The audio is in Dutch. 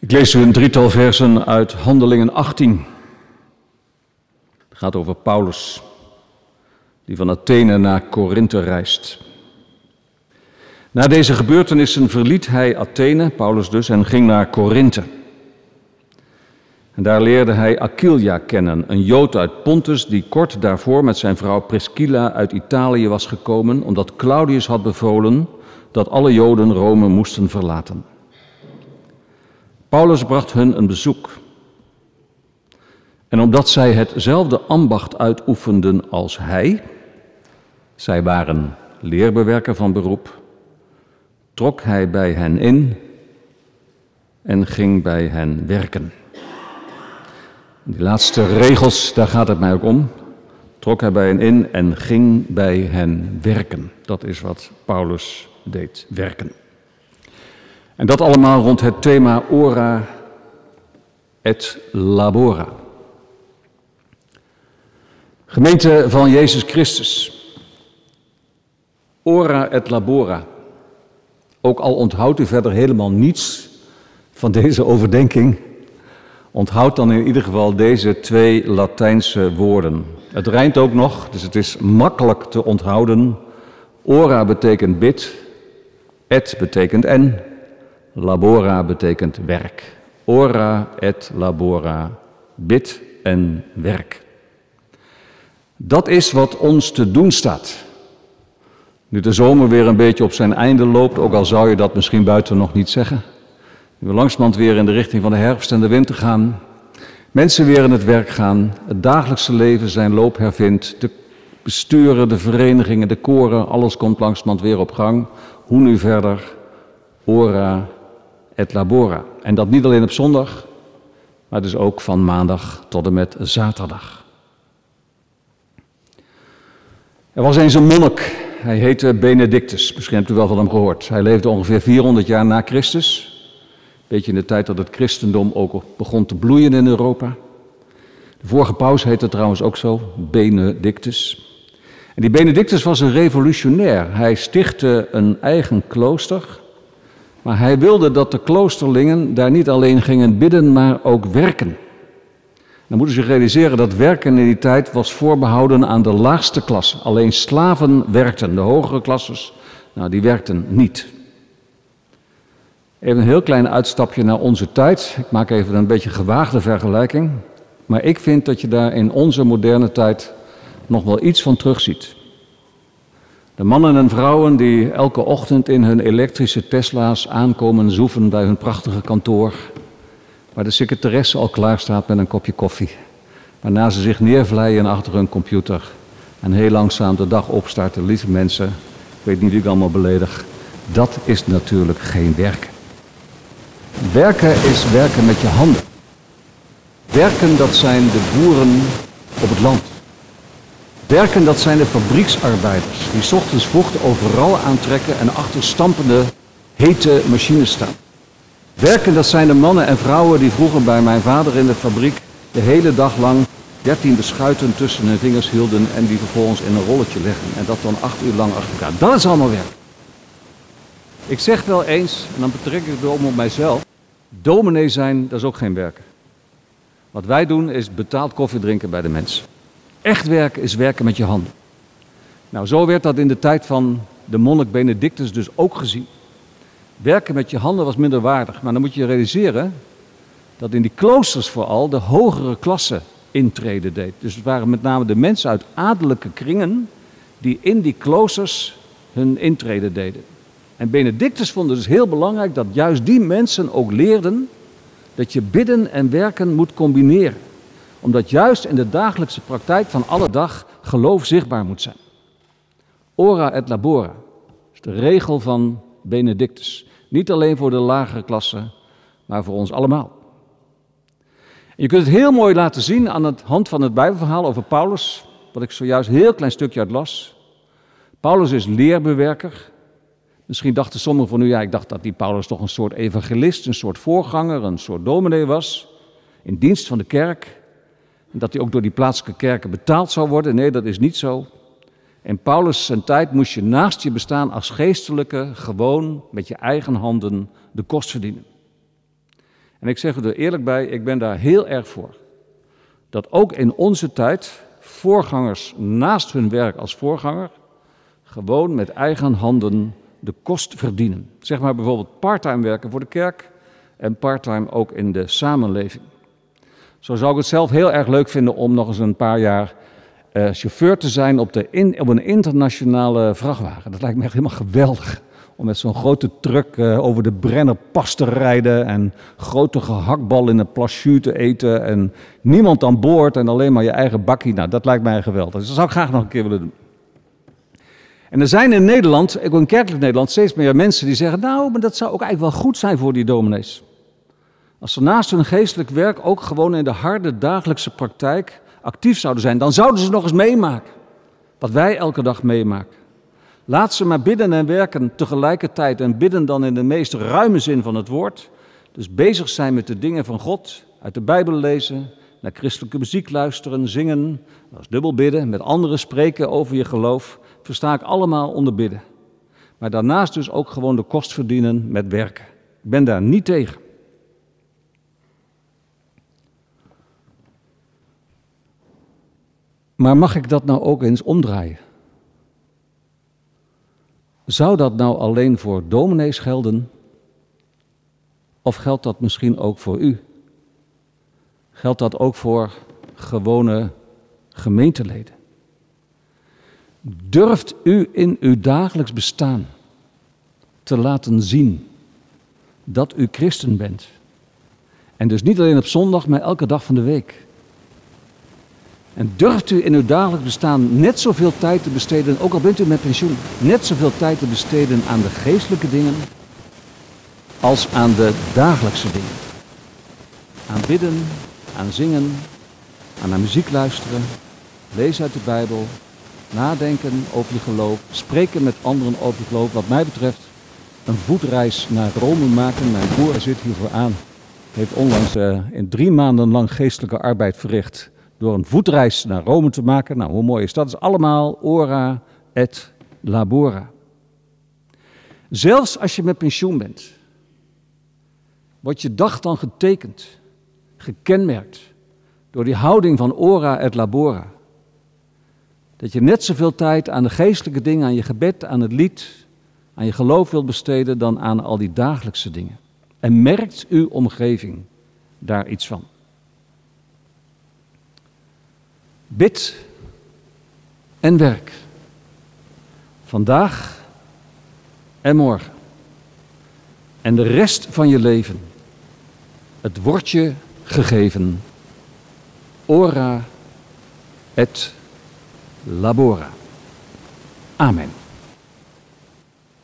Ik lees u een drietal versen uit Handelingen 18. Het gaat over Paulus, die van Athene naar Korinthe reist. Na deze gebeurtenissen verliet hij Athene, Paulus dus, en ging naar Korinthe. En daar leerde hij Aquila kennen, een Jood uit Pontus die kort daarvoor met zijn vrouw Priscilla uit Italië was gekomen, omdat Claudius had bevolen dat alle Joden Rome moesten verlaten. Paulus bracht hun een bezoek. En omdat zij hetzelfde ambacht uitoefenden als hij, zij waren leerbewerker van beroep, trok hij bij hen in en ging bij hen werken. Die laatste regels, daar gaat het mij ook om. Trok hij bij hen in en ging bij hen werken. Dat is wat Paulus deed, werken. En dat allemaal rond het thema ora et labora. Gemeente van Jezus Christus. Ora et labora. Ook al onthoudt u verder helemaal niets van deze overdenking, onthoud dan in ieder geval deze twee Latijnse woorden. Het rijmt ook nog, dus het is makkelijk te onthouden. Ora betekent bid, et betekent en, labora betekent werk. Ora et labora, bid en werk. Dat is wat ons te doen staat. Nu de zomer weer een beetje op zijn einde loopt, ook al zou je dat misschien buiten nog niet zeggen. Nu we langzamerhand weer in de richting van de herfst en de winter gaan. Mensen weer in het werk gaan, het dagelijkse leven zijn loop hervindt. De besturen, de verenigingen, de koren, alles komt langzamerhand weer op gang. Hoe nu verder? Ora et labora. En dat niet alleen op zondag, maar dus ook van maandag tot en met zaterdag. Er was eens een monnik hij heette Benedictus. Misschien hebt u wel van hem gehoord. Hij leefde ongeveer 400 jaar na Christus. Beetje in de tijd dat het christendom ook begon te bloeien in Europa. De vorige paus heette trouwens ook zo, Benedictus. En die Benedictus was een revolutionair. Hij stichtte een eigen klooster. Maar hij wilde dat de kloosterlingen daar niet alleen gingen bidden, maar ook werken. Dan moeten ze realiseren dat werken in die tijd was voorbehouden aan de laagste klasse. Alleen slaven werkten, de hogere klasses, nou, die werkten niet. Even een heel klein uitstapje naar onze tijd. Ik maak even een beetje gewaagde vergelijking. Maar ik vind dat je daar in onze moderne tijd nog wel iets van terugziet. De mannen en vrouwen die elke ochtend in hun elektrische Tesla's aankomen zoeven bij hun prachtige kantoor waar de secretaresse al klaar staat met een kopje koffie. Waarna ze zich neervleien achter hun computer en heel langzaam de dag opstarten. Lieve mensen, ik weet niet wie ik allemaal beledig. Dat is natuurlijk geen werken. Werken is werken met je handen. Werken, dat zijn de boeren op het land. Werken, dat zijn de fabrieksarbeiders die ochtends vroeg overal aantrekken en achter stampende, hete machines staan. Werken, dat zijn de mannen en vrouwen die vroeger bij mijn vader in de fabriek de hele dag lang dertien beschuiten tussen hun vingers hielden en die vervolgens in een rolletje leggen. En dat dan acht uur lang achter elkaar. Dat is allemaal werk. Ik zeg wel eens, en dan betrek ik het om op mijzelf, dominee zijn, dat is ook geen werken. Wat wij doen is betaald koffie drinken bij de mensen. Echt werken is werken met je handen. Nou, zo werd dat in de tijd van de monnik Benedictus dus ook gezien. Werken met je handen was minder waardig. Maar dan moet je realiseren dat in die kloosters vooral de hogere klasse intreden deed. Dus het waren met name de mensen uit adellijke kringen die in die kloosters hun intrede deden. En Benedictus vond het dus heel belangrijk dat juist die mensen ook leerden dat je bidden en werken moet combineren. Omdat juist in de dagelijkse praktijk van alle dag geloof zichtbaar moet zijn. Ora et labora is de regel van Benedictus. Niet alleen voor de lagere klasse, maar voor ons allemaal. je kunt het heel mooi laten zien aan de hand van het Bijbelverhaal over Paulus, wat ik zojuist een heel klein stukje uit las. Paulus is leerbewerker. Misschien dachten sommigen van u, ja, ik dacht dat die Paulus toch een soort evangelist, een soort voorganger, een soort dominee was, in dienst van de kerk. Dat hij ook door die plaatselijke kerken betaald zou worden. Nee, dat is niet zo. In Paulus zijn tijd moest je naast je bestaan als geestelijke gewoon met je eigen handen de kost verdienen. En ik zeg er eerlijk bij, ik ben daar heel erg voor. Dat ook in onze tijd voorgangers naast hun werk als voorganger gewoon met eigen handen de kost verdienen. Zeg maar bijvoorbeeld parttime werken voor de kerk en parttime ook in de samenleving. Zo zou ik het zelf heel erg leuk vinden om nog eens een paar jaar uh, chauffeur te zijn op, de op een internationale vrachtwagen. Dat lijkt me echt helemaal geweldig. Om met zo'n grote truck uh, over de Brennerpas te rijden en grote gehaktbal in een plasjus te eten en niemand aan boord en alleen maar je eigen bakkie. Nou, dat lijkt mij geweldig. Dus dat zou ik graag nog een keer willen doen. En er zijn in Nederland, ook in kerkelijk Nederland, steeds meer mensen die zeggen, nou, maar dat zou ook eigenlijk wel goed zijn voor die dominees. Als ze naast hun geestelijk werk ook gewoon in de harde dagelijkse praktijk actief zouden zijn, dan zouden ze nog eens meemaken wat wij elke dag meemaken. Laat ze maar bidden en werken tegelijkertijd en bidden dan in de meest ruime zin van het woord. Dus bezig zijn met de dingen van God, uit de Bijbel lezen, naar christelijke muziek luisteren, zingen, is dubbel bidden, met anderen spreken over je geloof, versta ik allemaal onder bidden. Maar daarnaast dus ook gewoon de kost verdienen met werken. Ik ben daar niet tegen. Maar mag ik dat nou ook eens omdraaien? Zou dat nou alleen voor dominees gelden? Of geldt dat misschien ook voor u? Geldt dat ook voor gewone gemeenteleden? Durft u in uw dagelijks bestaan te laten zien dat u christen bent? En dus niet alleen op zondag, maar elke dag van de week. En durft u in uw dagelijks bestaan net zoveel tijd te besteden, ook al bent u met pensioen, net zoveel tijd te besteden aan de geestelijke dingen als aan de dagelijkse dingen? Aan bidden, aan zingen, aan naar muziek luisteren, lezen uit de Bijbel, nadenken over je geloof, spreken met anderen over je geloof. Wat mij betreft, een voetreis naar Rome maken. Mijn broer zit hiervoor aan. Heeft onlangs uh, in drie maanden lang geestelijke arbeid verricht door een voetreis naar Rome te maken. Nou, hoe mooi is dat? Dat is allemaal ora et labora. Zelfs als je met pensioen bent, wordt je dag dan getekend, gekenmerkt door die houding van ora et labora. Dat je net zoveel tijd aan de geestelijke dingen, aan je gebed, aan het lied, aan je geloof wilt besteden dan aan al die dagelijkse dingen. En merkt uw omgeving daar iets van? Bid en werk. Vandaag en morgen. En de rest van je leven. Het wordt je gegeven. Ora et labora. Amen.